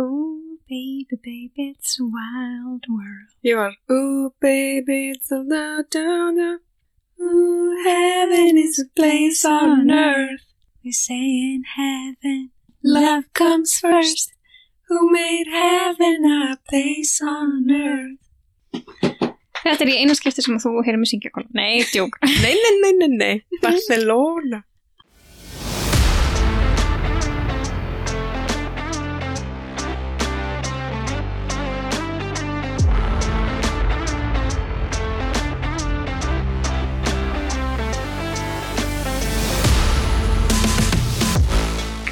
Ooh, baby, baby, it's a wild world. Ég var Ooh baby it's a da da da Ooh heaven is a place on earth We say in heaven, love comes first. Who made heaven a place on earth Þetta er í eina skipti sem þú heyrir mig syngja kóla. Nei, djók. Nei, nei, nei, nei, nei Barcelona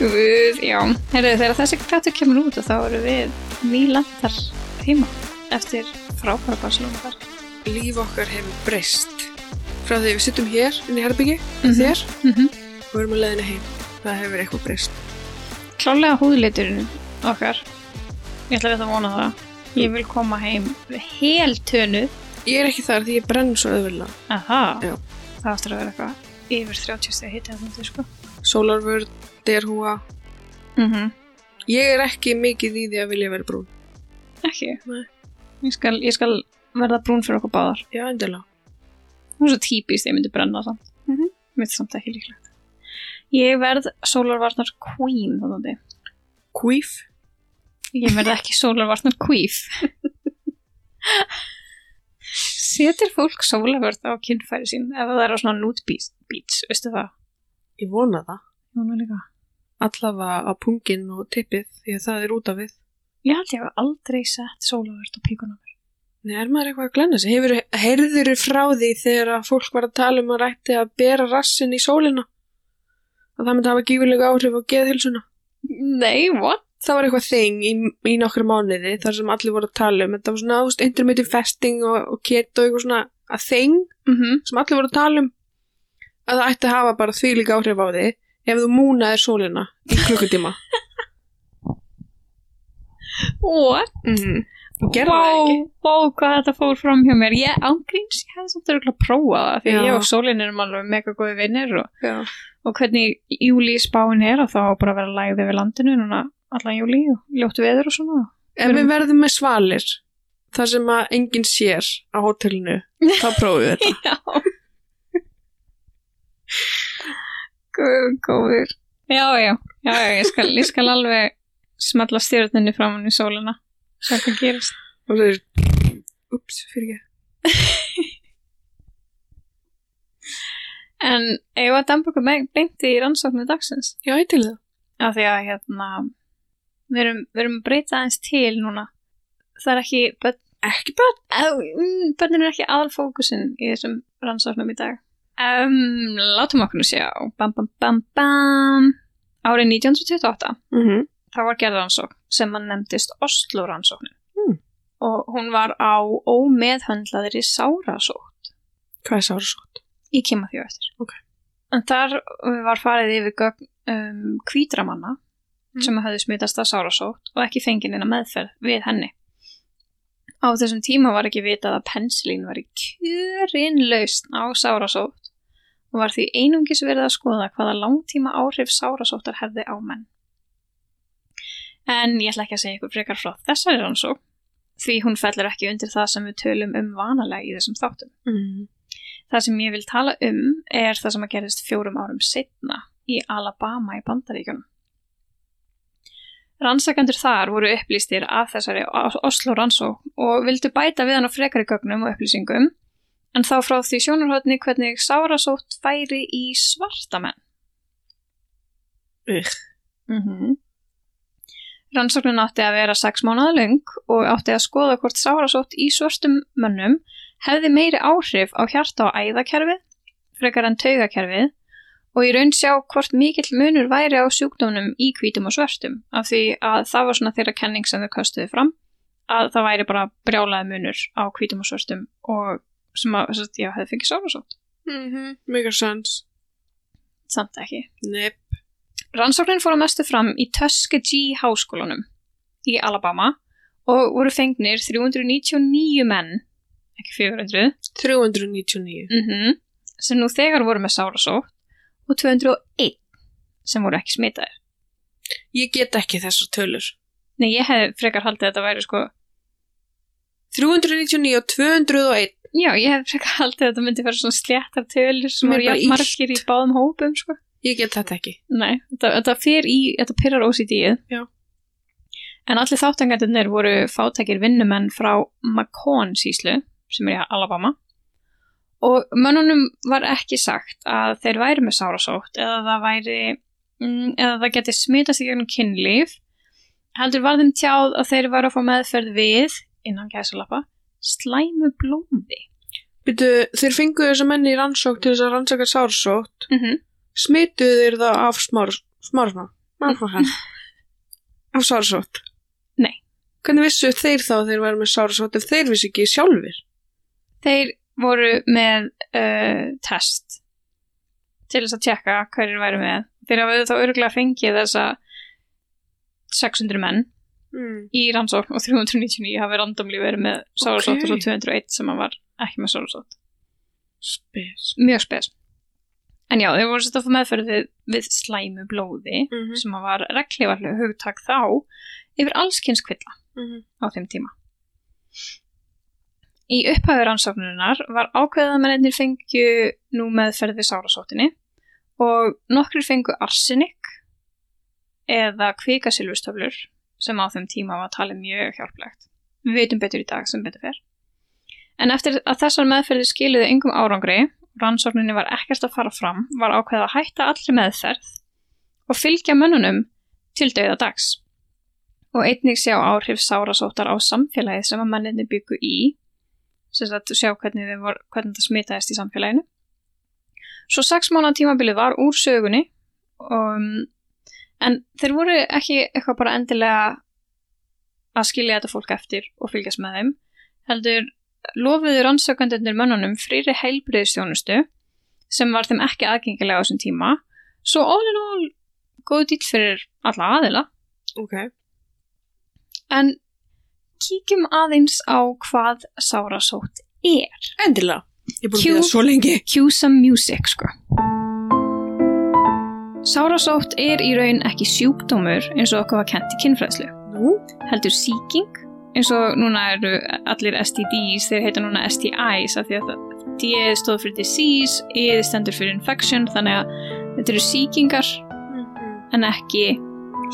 Guð, já. Herðu, þegar þessi kvættu kemur út og þá eru við výlandar tíma eftir frábæra Barcelona þar. Líf okkar hefur breyst Frá því við sittum hér inn í herbyggi Mhm. Þér Mm og erum að leiðina heim Það hefur eitthvað breyst Klálega húðliturinn okkar. Ég ætla að þetta vona það. Ég vil koma heim hel tönu. Ég er ekki þar því ég brenn svo öðvöldlega Aha. Já. Það áttur að vera eitthvað yfir 30 steg hitti að þetta, sko. Sólarvörð, derhúa Mm Ég er ekki mikið í því að vilja vera brún Ekki. Nei. Ég skal, ég skal verða brún fyrir okkur báðar. Já, endilega Það er svo típist ég myndi brenna samt. Mhm. Mér finnst samt ekki líklegt. Ég verð sólarvarnar queen þannig. Queef Ég verð ekki sólarvarnar queef. Setur fólk sólarvörð á kynfæri sín ef það er á svona beach veistu það? Ég vona það Ég vona líka. Allavega á pungin og tippið því að það er út af við Ég held ég hef aldrei sett sólarvörð á píkunum. Nei, er maður eitthvað að glenna sig? Hefur, heyrður frá því þegar að fólk var að tala um að rætti að bera rassin í sólina? Að það myndi hafa gífurlega áhrif á geðhilsuna? Nei, what? Það var eitthvað þing í, í nokkru mánuði þar sem allir voru að tala um. Þetta var svona ást, intermittent fasting og, og keto og eitthvað svona að þing Mm -hmm. sem allir voru að tala um að það ætti að hafa bara því líka áhrif á því ef þú múnaðir sólina í klukkutíma. What? mm -hmm. Ég gerði það ekki. vá, hvað þetta fór fram hjá mér. Ég ángríns, ég hefði samt að prófa það því Já. ég og Sólin erum alveg mega góði vinnir og, og hvernig júli spáin er og þá bara að vera lægði við landinu núna allan júli og ljóttu veður og svona. Ef við verðum með svalir þar sem að enginn sér á hótelinu, þá prófum við þetta. Já. Guð, góður. Já, já, já, já, ég skal, ég skal alveg smalla stjórninni fram hann í sólina. Sjá hvað gerist. Og það er, ups, fyrir ekki. En ég var að dampa okkur með beinti í rannsóknu dagsins. Já, ég til það. af því að hérna við erum, við erum að breyta aðeins til núna það er ekki börn, Ekki. Á, mm, börnin er ekki aðalfókusin í þessum rannsóknum í dag um, látum okkur nú sjá bam bam bam bam árið 1928 Mm -hmm. þá var gerð rannsókn sem hann nefndist Oslo rannsóknin Hmm. og hún var á ómeðhöndlaðri sárasótt Hvað er sárasótt? í kemur því á eftir Ok. en þar var farið yfir gögn um, kvítramanna Mm. sem hafði smitast af sárasótt og ekki fengið neina meðferð við henni á þessum tíma var ekki vitað að pensilín var í kjörin lausn á sárasótt og var því einungis verið að skoða hvaða langtíma áhrif sárasóttar hefði á menn en ég ætla ekki að segja ykkur frekar frá þessari rannsók því hún fellur ekki undir það sem við tölum um vanalega í þessum þáttum Mm. Það sem ég vil tala um er það sem að gerist fjórum árum setna í Alabama í Bandaríkjunum. Rannsakendur þar voru upplýstir af þessari Oslo rannsók og vildu bæta við hann á frekari gögnum og upplýsingum en þá frá því sjónarhóttni hvernig sárasótt færi í svartamenn. Ugh. Mm -hmm. Rannsóknin átti að vera sex mánuða löng og átti að skoða hvort sárasótt í svörstum mönnum hefði meiri áhrif á hjarta og æðakerfið, frekar en taugakerfið og í raun sjá hvort mikill munur væri á sjúkdómnum í hvítum og svörstum af því að það var svona þeirra kenning sem þau köstuði fram að það væri bara brjálaði munur á hvítum og svörstum og sem að, sem að já, hefði fengið sárasótt. Mm -hmm. Mega sens. Samt ekki. Nepp. Rannsóknin fór að mestu fram í Tuskegee háskólanum í Alabama og voru fengnir 399 menn, ekki 400, 399. mm sem nú þegar voru með sárasótt og 201 sem voru ekki smitaðir. Ég get ekki þessar tölur. Nei, ég hef frekar haldið að þetta væri sko 399 og 201 Já, ég hef frekar haldið að þetta myndi vera svona sléttar tölur sem Mér eru margir í báðum hópum sko. Ég get þetta ekki Nei, þetta, þetta fer í, þetta pyrrar OCD-ið. Já. En allir þáttangandirnir voru fátækir vinnumenn frá Macon síslu, sem er í Alabama. Og mönnunum var ekki sagt að þeir væri með sárasótt eða það væri, mm, eða það geti smitast í gegnum kynlíf. Heldur var þeim tjáð að þeir væri að fá meðferð við, innan gæsalappa, slæmu blóði. Byrju, þeir fengu þessa menni í rannsók til þess að rannsaka sársótt Mm -hmm. smituðu þeir það af smár smár smár smár af sársótt Nei. Hvernig vissu þeir þá þeir væri með sársótt ef þeir vissu ekki sjálfur? Þeir voru með uh, test til þess að tjekka hverjir væri með. Þeir hafa þá örgulega fengið þessa 600 menn Mm. í rannsókn og 399 hafi randomli verið með sárasótt og svo 201 sem hann var ekki með sárasótt. Spes Mjög spes. En já, þeir voru sett að fá meðferð við, við slæmu blóði mm -hmm. sem að var reglifarlega hugtak þá yfir allskins kvilla Mm á þeim tíma. Í upphæfi rannsóknurinnar var ákveðið að mennir fengju nú meðferð við sárasóttinni og nokkrir fengu arsenik eða kvikasilvustöflur sem á þeim tíma var talið mjög hjálplegt. Við veitum betur í dag sem betur fer. En eftir að þessar meðferði skiluði yngum árangri, rannsókninni var ekkert að fara fram, var ákveðið að hætta allri meðferð og fylgja mönnunum til dauða dags og einnig sjá áhrif sárasóttar á samfélagið sem að manninni byggu í sem sagt sjá hvernig, vor, hvernig það smitaðist í samfélaginu svo sex mánuða tímabilið var úr sögunni um, en þeir voru ekki eitthvað bara endilega að skilja þetta fólk eftir og fylgjast með þeim heldur lofuðu rannsökandunir mönnunum frýri heilbriðstjónustu sem var þeim ekki aðgengilega á þessum tíma svo all in all góð dýll fyrir alla aðila Ok En kíkjum aðeins á hvað sárasótt er. Endilega Ég búin að Q. býða svo lengi Cue some music, sko. Sárasótt er í raun ekki sjúkdómur eins og okkur var kent í kynfræðslu. Nú? Heldur sýking, eins og núna eru allir STDs, þeir heita núna STIs af því að það D stóð fyrir disease, E stendur fyrir infection, þannig að þetta eru sýkingar en ekki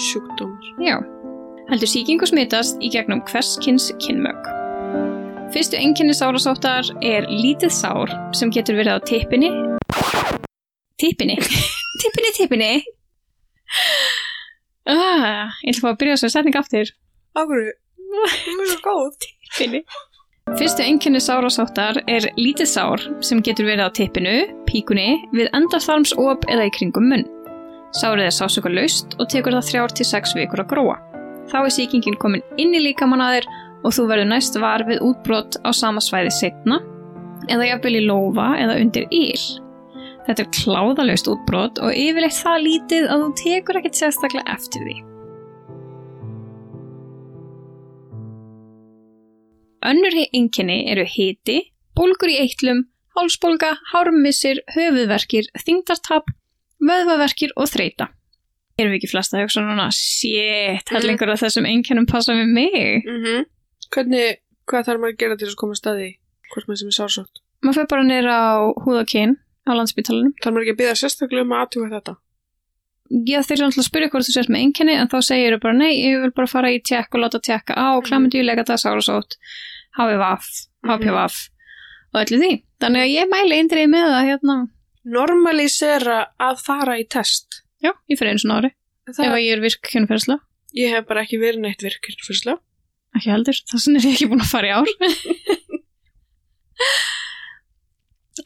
Sjúkdómur Já, heldur sýkingu smitast í gegnum hvers kynns kynmög. Fyrstu enginni sárasóttar er lítið sár sem getur verið á tippinni. Tippinni tippinni, tippinni ah, Ég ætla að fá að byrja þessu setning aftur Akkur Hún er svo góð tippinni Fyrstu enginni sárasóttar er lítið sár sem getur verið á tippinu, píkunni, við endarþarmsop eða í kringum munn. Sárið er sásöka laust og tekur það þrjár til sex vikur að gróa. Þá er sýkingin komin inn í líkamann að þér og þú verður næst var við útbrott á sama svæði setna eða jafnvel í lófa eða undir íl. Þetta er kláðalaust útbrott og yfirleitt það lítið að þú tekur ekkert sérstaklega eftir því. Önnur einkenni eru hiti, bólgur í eitlum, hálsbólga, hármissir, höfuðverkir, þingdartap, vöðvaverkir og þreita. Erum við ekki flesta að hugsa núna, shit, hellingur af þessum einkennum passa við mig? mm Hvernig, hvað þarf maður að gera til að koma að staði hvort maður sem er sársótt? Maður fyrir bara nýra á húðakinn á landsbytalanum. Þarf maður ekki að býða sérstaklega um að aðtúa þetta? Já, þeir eru alltaf að spyrja hvort þú sést með einkenni en þá segir þau bara, nei, ég vil bara fara í tjekk og láta tjekka á klamendíuleika það sárasótt, HVVF, HPVF og öllu því. Þannig að ég mæli eindrið með það hérna, Normalisera að fara í test. já, ég fyrir einu svona ári, ef Það, að ég er virk kynferðsla. ég hef bara ekki verið neitt virkir fyrslega. Ekki heldur, þess vegna er ég ekki búin að fara í ár.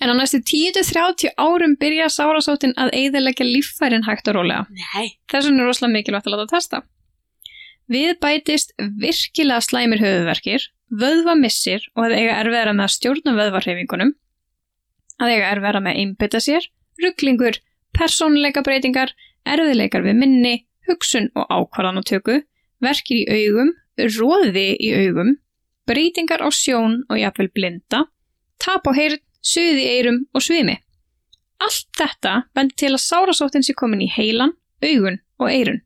en á næstu 10-30 árum byrja sárasóttin að eiðilegja líffærin hægt og rólega. Nei. Þess vegna er rosalega mikilvægt að láta testa. Við bætist virkilega slæmir höfuverkir, vöðvamissir og að eiga erfiðara með að stjórna vöðvarhefingunum, að eiga erfiðara með einbytta sér, rugglingur, persónuleika breytingar, erfiðleikar við minni, hugsun og ákvarðanatöku, verkir í augum, róði í augum, breytingar á sjón og jafnvel blinda, tap á heyrn, suði í eyrum og svimi. Allt þetta bendir til að sárasóttin sé komin í heilan, augun og eirun.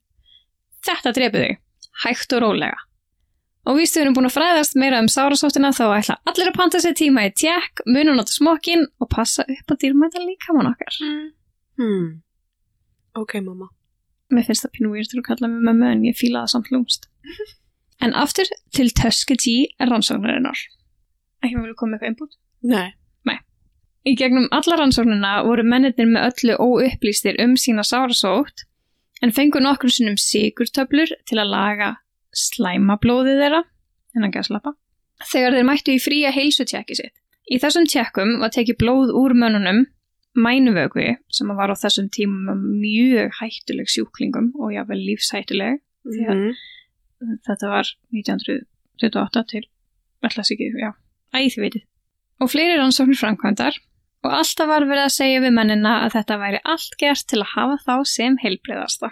Þetta drepu þau. hægt og rólega. Og víst við erum búin að fræðast meira um sárasóttina þá ætla allir að panta sér tíma í tjekk, munu nota smokkin og passa upp á dýrmæta líkamann okkar. Hmm. Ok, mamma. Mér finnst það pínu weird að kalla mig mömmu en ég fíla það samt lúmst. en aftur til Tuskegee rannsóknarinnar. Ekki maður vilja koma með eitthvað input? Nei. Í gegnum alla rannsóknina voru mennirnir með öllu óupplýstir um sína sárasótt en fengu nokkur sinnum sigurtöflur til að laga slæmablóðið þeirra innan gæslappa þegar þeir mættu í fría heilsutjekki sitt. Í þessum tjekkum var tekið blóð úr mönnunum mænuvögvi sem var á þessum tímum mjög hættuleg sjúklingum og jáfnvel lífshættuleg að- Mhm. þetta var 1928 til ætlas ekki, já, æði veitir og fleiri rannsóknir framkvæmdar og alltaf var verið að segja við mennina að þetta væri allt gert til að hafa þá sem heilbreyðasta.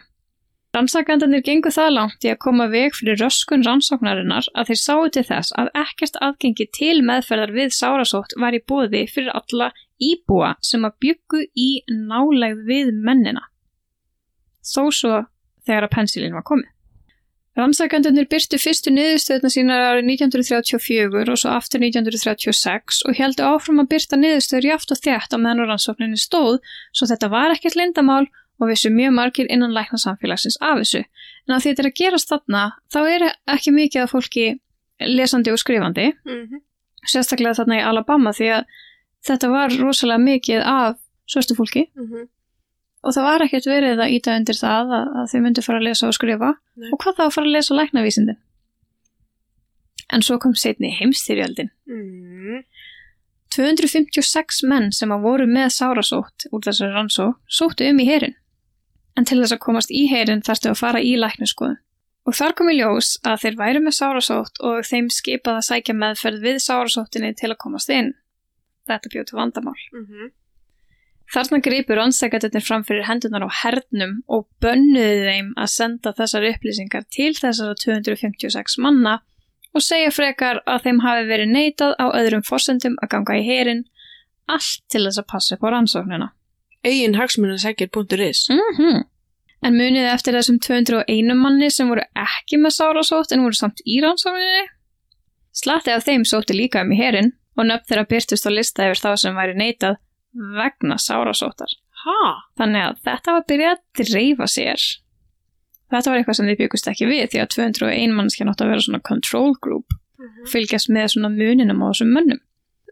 Rannsakandarnir gengu það langt í að koma veg fyrir röskun rannsóknarinnar að þeir sáu til þess að ekkert aðgengi til meðferðar við sárasótt var í bóði fyrir alla íbúa sem að byggu í nálegð við mennina. Þó svo þegar að pensilin var komið. Rannsakandunir byrstu fyrstu niðurstöðuna sínar árið 1934 og svo aftur 1936 og heldu áfram að byrta niðurstöður jáft og þjætt á meðan rannsókninni stóð svo þetta var ekkert lindamál og vissu mjög margir innan lækna samfélagsins af þessu. En að því þetta er að gerast þarna þá er ekki mikið af fólki lesandi og skrifandi, Mhm. sérstaklega þarna í Alabama því að þetta var rosalega mikið af svörstu fólki Mhm. Og það var ekkert verið að íta undir það að, að þau myndu fara að lesa og skrifa. Nei. og hvað þá að fara að lesa læknavísindin? En svo kom setni heimstyrjöldin Mhm. 256 menn sem að voru með sárasótt úr þessari rannsó sóttu um í herin en til þess að komast í herin þarftu að fara í læknaskoðun og þar kom í ljós að þeir væru með sárasótt og þeim skipað að sækja meðferð við sárasóttinni til að komast inn. Þetta bjóð til vandamál. Mhm. Þarna gripur rannsækjandunir fram fyrir hendunar á hernum og bönnuðu þeim að senda þessar upplýsingar til þessara 256 manna og segja frekar að þeim hafi verið neitað á öðrum forsendum að ganga í herin, allt til þess að passa upp á rannsóknina. Egin hagsmunasækir.is Mm En muniði eftir þessum 201 manni sem voru ekki með sárasótt en voru samt í rannsókninni? Slatti af þeim sótti líka um í herin og nöfn þeirra byrtust á lista yfir þá sem væri neitað vegna sárasóttar. Ha? Þannig að þetta var að byrja að dreifa sér. Þetta var eitthvað sem þið byggust ekki við því að 201 mannskja nátt að vera svona control group fylgjast með svona muninum á þessum mönnum.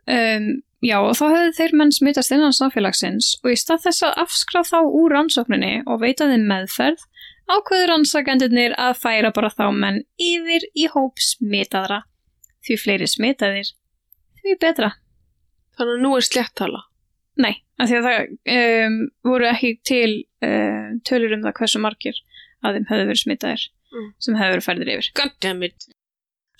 Um, já og þá hefðu þeir menn smittast innan samfélagsins og í stað þess að afskrá þá úr rannsókninni og veita þeim meðferð ákveður rannsakendurnir að færa bara þá menn yfir í hóp smitaðra. Því fleiri smitaðir, því betra. Þannig að nú er sléttala. Nei, af því að það um, voru ekki til um, tölur um það hversu margir að þeim hefðu verið smitaðir Mm. sem hefðu verið færðir yfir. Goddammit.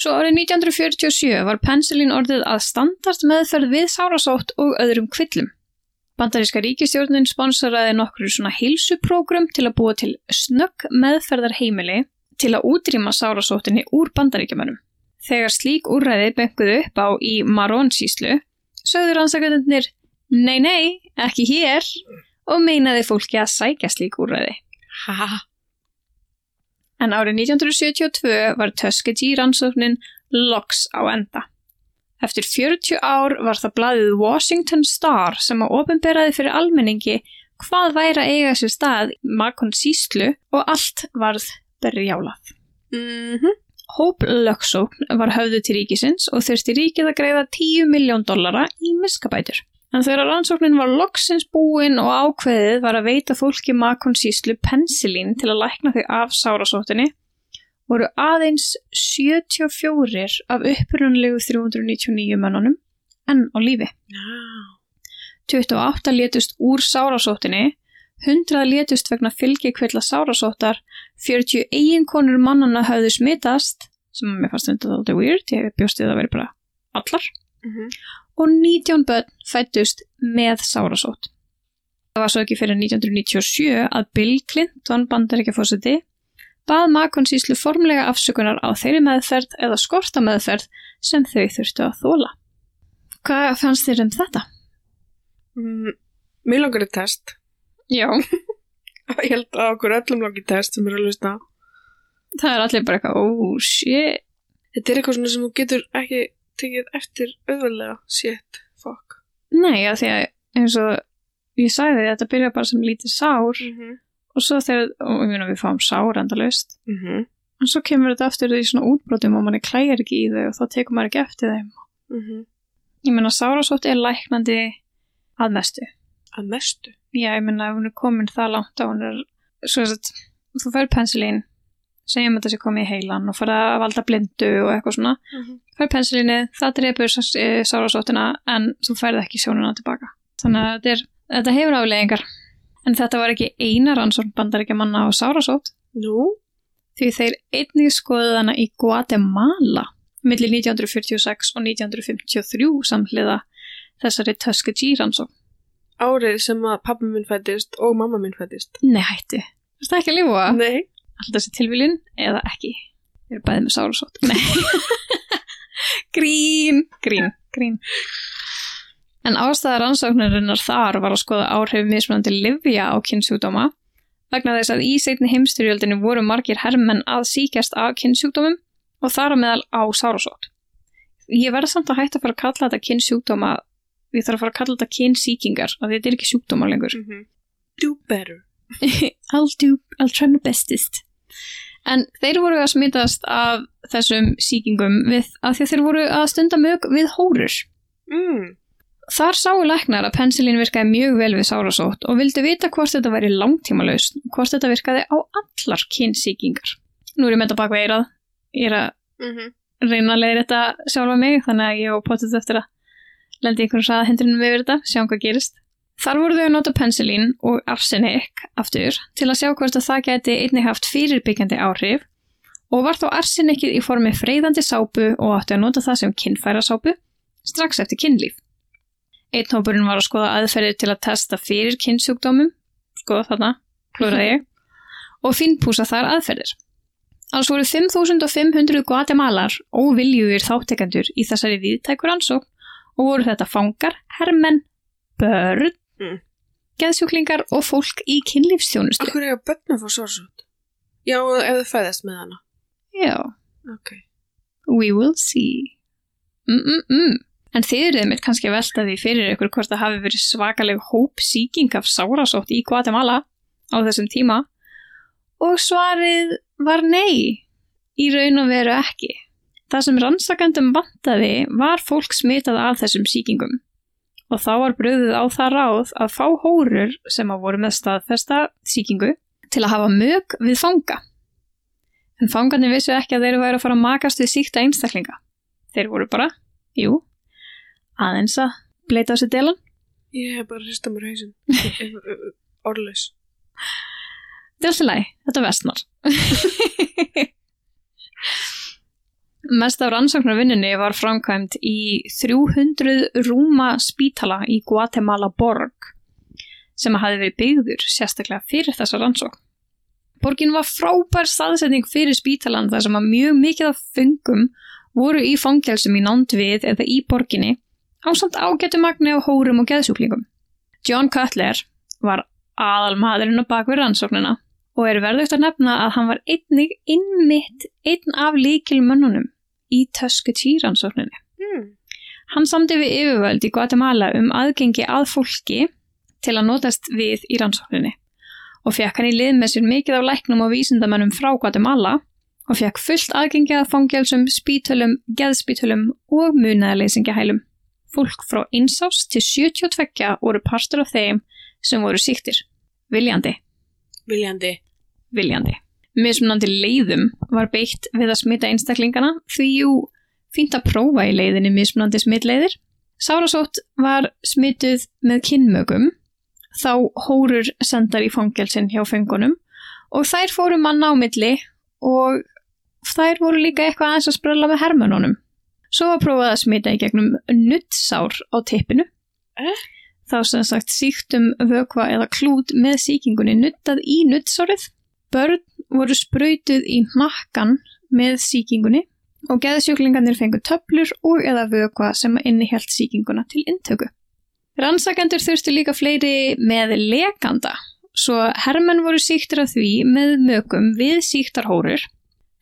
Svo árið 1947 var penicillin orðið að standart meðferð við sárasótt og öðrum kvillum. Bandaríska ríkistjórnin sponsoraði nokkru svona heilsuprógrum til að búa til snögg meðferðarheimili til að útrýma sárasóttinni úr bandaríkjamönnum. Þegar slík úrræði benguðu upp á í Marón-síslu, sögður ansakendunir nei, nei, ekki hér og meinaði fólki að sækja slík úrræði. Ha? En árið 1972 var Tuskegee rannsóknin loks á enda. Eftir 40 ár var það blaðið Washington Star sem að ofinberaði fyrir almenningi hvað væri að eiga sér stað Makon síslu og allt varð berjálað. Mhm. Hóp lögsókn var höfðu til ríkisins og þurfti ríkið að greiða 10 miljón dollara í miskabætur. En þegar rannsóknin var loksins búin og ákveðið var að veita fólki Makon síslu pensilín til að lækna þau af sárasóttinni voru aðeins 74 af upprunalegu 399 mönnunum enn á lífi. Já. 28 létust úr sárasóttinni, 100 létust vegna fylgikvilla sárasóttar, 40 eiginkonur mannana höfðu smitast, sem mér fannst þetta þáttu weird, ég bjóst við að vera bara allar, Mhm. Og 19 börn fættust með sárasótt. Það var svo ekki fyrir 1997 að Bill Clinton bandar ekki fórseti bað makonsíslu formlega afsökunar á þeirri meðferð eða skorta meðferð sem þau þurftu að þóla. Hvað fannst þér um þetta? Mm, Mér langar í test. Já. Ég held að okkur öllum langar í test sem eru að hlusta. það er allir bara eitthvað, oh shit Þetta er eitthvað sem þú getur ekki tekið eftir auðvöldlega. Shit, fuck. nei, að því að eins og ég sagði því, þetta byrja bara sem lítið sár Mm -hmm. og svo þegar, og ég meina við fáum sár endalaust, Mm -hmm. en svo kemur þetta aftur í svona útbrotum og manni klæjar ekki í þau og þá tekur maður ekki eftir þeim Mm ég meina sárasótt er læknandi að mestu Að mestu. já, ég meina ef hún er komin það langt að hún er svo að þú fær pensilín segjum að þetta sé komið í heilan og fara að valda blindu og eitthvað svona Mm -hmm. fær pensilínu, það drepur sárasóttina en þú færð ekki sjónuna tilbaka þannig að þetta, er, þetta hefur afleggingar en þetta var ekki eina rannsókn bandaríkja manna á sárasótt Nú? því þeir einnig skoðuð hana í Guatemala millir 1946 og 1953 samhliða þessari Tuskegee rannsókn Árið sem að pappa minn fættist og mamma minn fættist. Nei, hætti. Er það ekki að lífa? Nei. Alltaf þessi tilviljun eða ekki. Við erum bæðið með sárasótt. Nei. grín, grín, grín. En ástæða rannsóknarinnar þar var að skoða áhrif mismunandi livja á kynnsjúkdóma vegna þess að í seinni heimstyrjöldinu voru margir hermenn að síkjast af kynnsjúkdómum og þar á meðal á sárasótt. Ég verði samt að hætta að fara að kalla þetta kynnsjúkdóma ég þarf að fara að kalla þetta kynnsíkingar þetta er ekki sjúkdóma lengur. Mm -hmm. Do better. I'll do, I'll try my bestest en þeir voru að smitast af þessum síkingum við að því að þeir voru að stunda mjög við hórur Mm. þar sáu læknar að pensilín virkaði mjög vel við sárasótt og vildu vita hvort þetta væri langtímalaust hvort þetta virkaði á allar kynnsíkingar nú er ég með þetta bak við eirað ég er að Mm -hmm. reyna að leiða þetta sjálfa mig þannig að ég og potið eftir að lendi einhvern ræða hendurinn við þetta, sjáum hvað gerist Þar voru þau að nota pensilín og arsenik aftur til að sjá hvort að það geti einnig haft fyrirbyggjandi áhrif og var þó arsenikið í formi freyðandi sápu og átti að nota það sem kynfæra sápu strax eftir kynlíf. Einn hópurinn var að skoða aðferðir til að testa fyrir kynnsjúkdómum, skoða þarna, klúraði ég, og finnpúsa þar aðferðir. Alls voru 5500 guatemalar óviljugir þáttekendur í þessari viðtækur ansókn og voru þetta fangar, hermenn, börn, Mm. geðsjúklingar og fólk í kynlífstjónustu. Akkur er að börnum fá sársótt? Já, ef þau fæðast með hana. Já, Ok. we will see. Mm-mm-mm. En þið eruð mér kannski að velta því fyrir ykkur hvort það hafi verið svakaleg hóp síking af sárasótt í Guatemala á þessum tíma og svarið var nei, í raun og veru ekki. Það sem rannsakandum vantaði var fólk smitað af þessum síkingum og þá var bröðið á það ráð að fá hórur sem að voru með staðfesta síkingu til að hafa mög við fanga. En fangarnir vissu ekki að þeir væru að fara að makast við síkta einstaklinga. Þeir voru bara, jú, aðeins að bleita á sér delan. Ég hef bara hrista mér hausinn. Orðlaus. Þetta er alltaf læg, þetta vestnar. Mest af rannsóknarvinninni var framkvæmt í 300 rúma spítala í Guatemala borg sem hafi verið byggður sérstaklega fyrir þessa rannsókn. Borgin var frábær staðsetning fyrir spítalan þar sem að mjög mikið af fengum voru í fangelsum í nánd við eða í borginni á samt ágættu magni á hórum og geðsjúklingum. John Cutler var aðal maðurinn á bakvið rannsóknina og er verðugt að nefna að hann var einnig innmitt einn af líkilmönnunum í Tuskegee rannsókninni. Mm. Hann samdi við yfirvöld í Guatemala um aðgengi að fólki til að notast við í rannsókninni og fekk hann í lið með sér mikið af læknum og vísindamennum frá Guatemala og fekk fullt aðgengi að fangelsum, spítölum, geðspítölum og munaðarleysingahælum. Fólk frá einsás til 72 voru partur af þeim sem voru síktir. Viljandi, Viljandi. viljandi. Mismunandi leiðum var beitt við að smita einstaklingana því jú fínt að prófa í leiðinni mismunandi smitleiðir. Sárasótt var smituð með kynmögum, þá hórur sendar í fangelsin hjá fengunum og þær fóru manna á milli og þær voru líka eitthvað aðeins að sprella með hermönunum. Svo var prófað að smita í gegnum nuttsár á tippinu. Eh? Þá sem sagt síktum vökva eða klút með síkingunni nuttað í nuttsárið. Börn voru sprautuð í hnakkan með síkingunni og geðsjúklingarnir fengu töflur og eða vökva sem innihjalt síkinguna til intöku. Rannsakendur þurftu líka fleiri með lekanda, svo hermenn voru síktir af því með mögum við síktarhórur,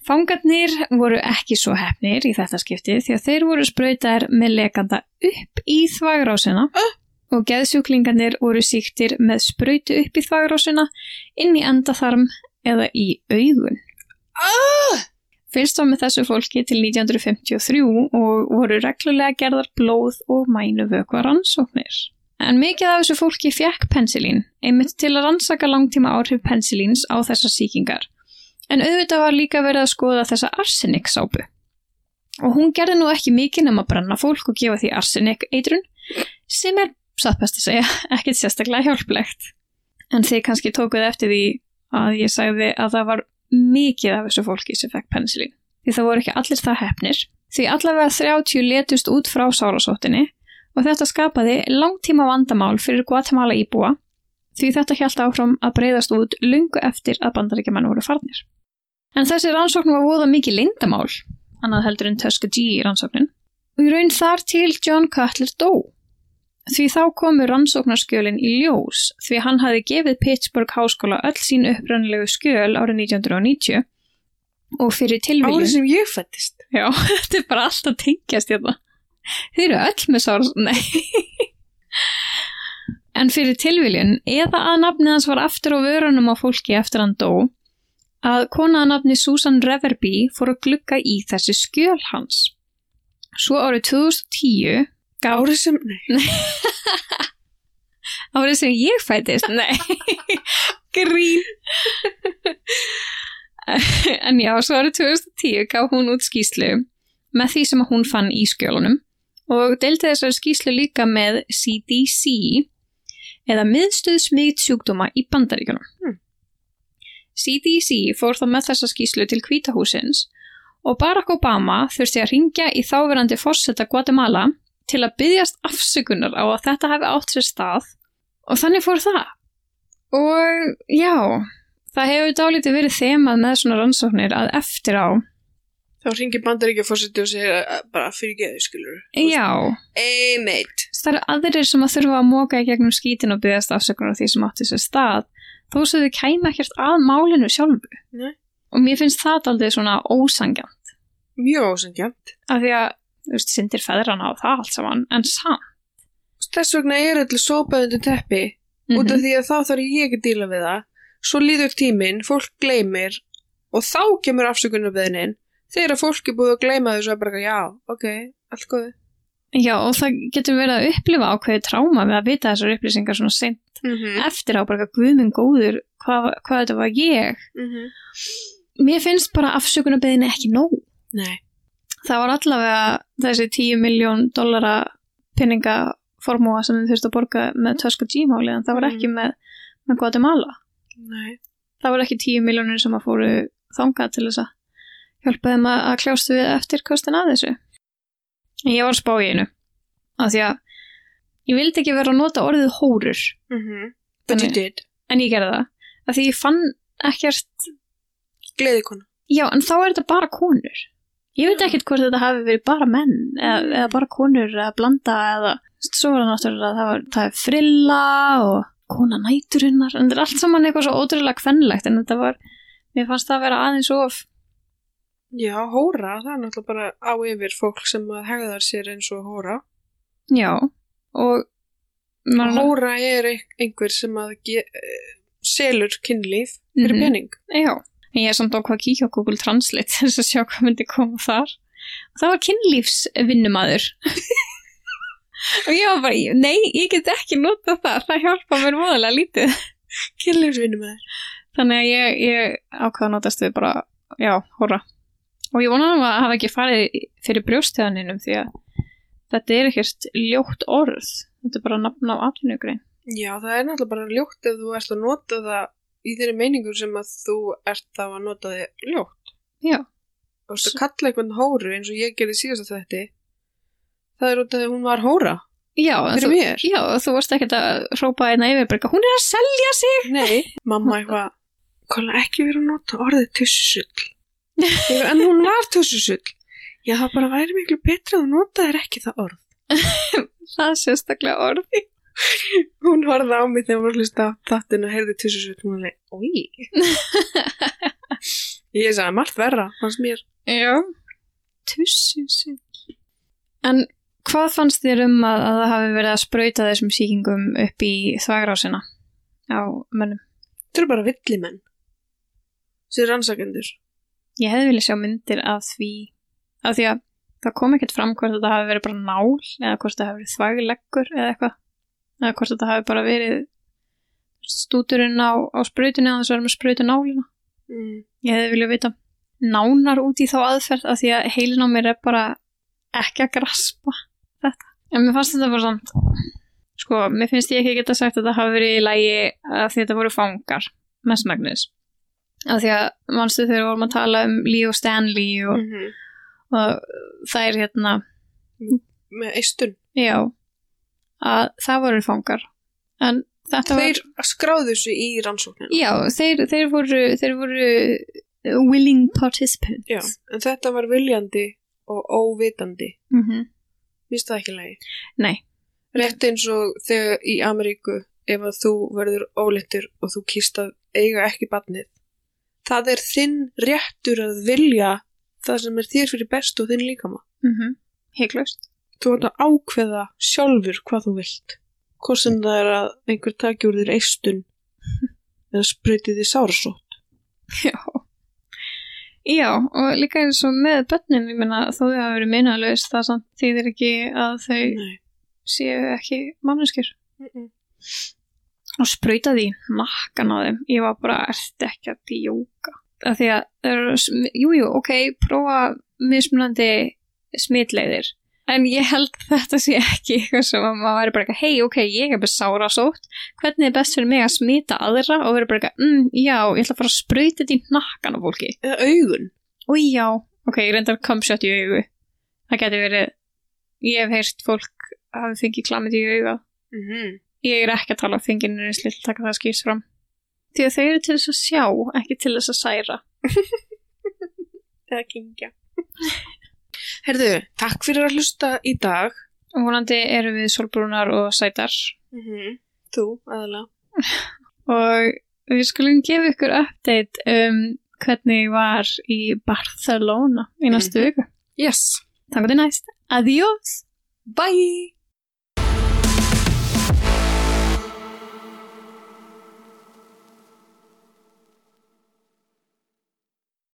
Fangarnir voru ekki svo hefnir í þetta skipti því að þeir voru sprautaðir með lekanda upp í þvagrásina og geðsjúklingarnir voru síktir með sprautu upp í þvagrásina inn í endaþarm eða í augun. Ah! Fyrst var með þessu fólki til 1953 og voru reglulega gerðar blóð og mænu vökva rannsóknir. En mikið af þessu fólki fekk pensilín, einmitt til að rannsaka langtíma áhrif pensilíns á þessar síkingar. En auðvitað var líka verið að skoða þessa arseniksápu. Og hún gerði nú ekki mikið nema að brenna fólk og gefa því arsenik eitrun, sem er, satt best að segja, ekkit sérstaklega hjálplegt. En þið kannski tókuð eftir því að ég sagði að það var mikið af þessu fólki sem fekk pensilín. Því það voru ekki allir það hefnir. Því allavega 30 letust út frá sárasóttinni og þetta skapaði langtíma vandamál fyrir Guatemala íbúa því þetta hjælt áfram að breyðast út lungu eftir að bandaríkjaman voru farnir. En þessi rannsókn var voða mikið lindamál, annað heldur en Tuskegee rannsóknin, og í raun þar til John Cutler dó. Því þá komu rannsóknarskjölin í ljós því hann hafi gefið Pittsburgh háskóla öll sín upprannlegu skjöl árið 1990 og fyrir tilviljun... Árið sem ég fættist. Já, þetta er bara alltaf tengjast hérna. Þið eru öll með sárs... Nei. en fyrir tilviljun, eða að nafnið hans var aftur á vörunum á fólki eftir hann dó, að konaða nafni Susan Reverby fór að glugga í þessi skjöl hans. Svo árið 2010 gaf Árið sem, nei. árið sem ég fætist, nei, grín. en já, svo árið 2010 gaf hún út skýslu með því sem hún fann í skjölunum og deildi þessari skýslu líka með CDC eða miðstöð smitt sjúkdóma í bandaríkjunum. Hmm. CDC fór þá með þessa skýslu til kvítahúsins og Barack Obama þurfti að ringja í þáverandi fórseta Guatemala til að byggjast afsökunar á að þetta hefði átt sér stað og þannig fór það. Og já, það hefur dálítið verið þemað með svona rannsóknir að eftir á, Þá ringir bandaríkja fórsetið og segir að bara fyrir geðu, skilur. já, Ey, mate. það eru aðrir sem að þurfa að móka í gegnum skítin og byggjast afsökunar á því sem átti sér stað, þó sem þau kæma ekkert að málinu sjálfu. Nei. Og mér finnst það aldrei svona ósangjan, Mjög ósangjönd. af því að, syndir feðrana á það allt saman, en samt. Þess vegna er allir sópað undir teppi út af Mhm. því að þá þarf ég ekki að díla við það. Svo líður tíminn, fólk gleymir og þá kemur afsökunarbeðinin þegar fólk er búið að gleyma þessu að bara, já, ok, allt góðu. Já, og það getur verið að upplifa ákveði tráma við að vita þessar upplýsingar svona seint Mm -hmm. eftir á bara guðminn góður hvað, hvað þetta var ég mér finnst bara afsökunarbeðinni ekki nóg Nei. Það var allavega þessi 10 miljón dollara penningaformúa sem þið þurftu að borga með Tuska G-máli en það var ekki með, með Guatemala Nei. það var ekki 10 miljónir sem að fóru þangað til þess að hjálpa þeim að, að kljást við eftir kostin að þessu ég var spá í einu af því að ég vildi ekki vera að nota orðið hórur Mm -hmm. But you Þannig- did. en ég gerði það af því ég fann ekkert Gleðikona. já en þá er þetta bara konur ég veit ekkert hvort þetta hafi verið bara menn eða, eða bara konur eða blanda eða svo var það náttúrulega að það, var, það er frilla og kona næturinnar en þetta er allt saman eitthvað svo ótrúlega kvennlegt en þetta var, mér fannst það að vera aðeins of Já, hóra, það er náttúrulega bara á yfir fólk sem að hegðar sér eins og hóra. já og maður, Hóra er ein- einhver sem að selur kynlíf fyrir Mhm. pening. já en ég er samt ákvað að kíkja á Google Translate þess að sjá hvað myndi koma þar. Og það var kynlífsvinnumadur og ég var bara nei, ég get ekki nota það. Það hjálpa mér voðalega lítið. Kynlífsvinnum með þér. þannig að ég, ég ákvað að notast við bara, já, hóra og ég vona nú að hafa ekki farið fyrir brjóstöðaninum því að þetta er ekkert ljótt orð. Þetta er bara nafn á atvinnugrein. Já, það er náttúrulega bara ljótt ef þú ert að nota það í þeirri meiningu sem að þú ert þá að nota þig ljótt. já, Þú veist að kalla einhvern hóru eins og ég gerði síðast að þetta. Það er út af að hún var hóra já, þú, já þú varst ekkert að hrópa einna yfirberga, hún er að selja sig Nei, mamma eitthvað, kolla ekki verið að nota orðið tussusull. En hún var tussusull. Já, það bara væri miklu betra að þú notaðir ekki það orð. það er sérstaklega orð Hún horfði á mig þegar hún var að hlusta á þáttinu og heyrði tussusull. Hún var oi. Ég sagði margt verra, fannst mér. Sig. En hvað fannst þér um að, að það hafi verið að sprauta þessum sýkingum upp í þvagrásina á mönnum? Þetta eru bara villimenn. Þessi rannsakendur. Ég hefði viljað sjá myndir af því af því að það kom ekkert fram hvort þetta hafi verið bara nál eða hvort þetta hafi verið þvægleggur eða eitthvað eða hvort þetta hafi bara verið stúturinn á, á sprautinu að þess að vera með sprautu nálina Mm. ég hefði viljað vita nánar út í þá aðferð af því að heilin á mér er bara ekki að graspa þetta. En mér fannst þetta bara samt sko, mér finnst ég ekki geta sagt að þetta hafi verið í lægi að þetta voru fangar mestmægnis af því að mannstu þegar við vorum að tala um Lee og Stanley og, Mm og það er hérna Með eistun. já, að það voru fangar en þetta Þeir skráðu þessu í rannsóknina. var já, þeir, þeir voru þeir voru willing participants Já, en þetta var viljandi og óvitandi. mm Vist það ekki leiði? nei, Rétt eins og þegar í Ameríku ef að þú verður óleittur og þú kýst að eiga ekki badnið. Það er þinn réttur að vilja það sem er þér fyrir best og þinn líkama. mm -hmm. heiklaust Þú ert að ákveða sjálfur hvað þú vilt. Hvort sem það er að einhver taki úr þér eistun eða spreytið þið sárasótt. já já, og líka eins og með börnin, ég meina þó þau hafa verið minnaðlaus það samt þýðir ekki að þau Nei. séu ekki manneskjur Mm -mm. og sprauta því nakkan á þeim ég var bara, ertu ekki að djóka af því að, það eru sm- jú, jú, ok prófa mismunandi smitleiðir en ég held að þetta sé ekki eitthvað sem að maður væri bara eitthvað, hei, ok, ég er bara sára sótt hvernig er best fyrir mig að smita aðra? Og vera bara eitthvað, mm, já, ég ætla að fara að sprauta þetta í nakkan á fólki. Eða augun. og já, ok, ég reyndar kamsjátt í augu. Það geti verið ég hef heyrt fólk hafi fengið klamið í auga. Mm -hmm. ég er ekki að tala um fenginir eins lill taka það skýrs fram. Því að þau eru til þess að sjá ekki til þess að særa. Eða kingja. Herðu, takk fyrir að hlusta í dag. og vonandi eru við solbrúnar og sætar Mm -hmm. Þú, aðalega. og við skulum gefa ykkur update um hvernig var í Barcelona í næstu Mhm. viku Yes. þannig að næst, adiós Bye!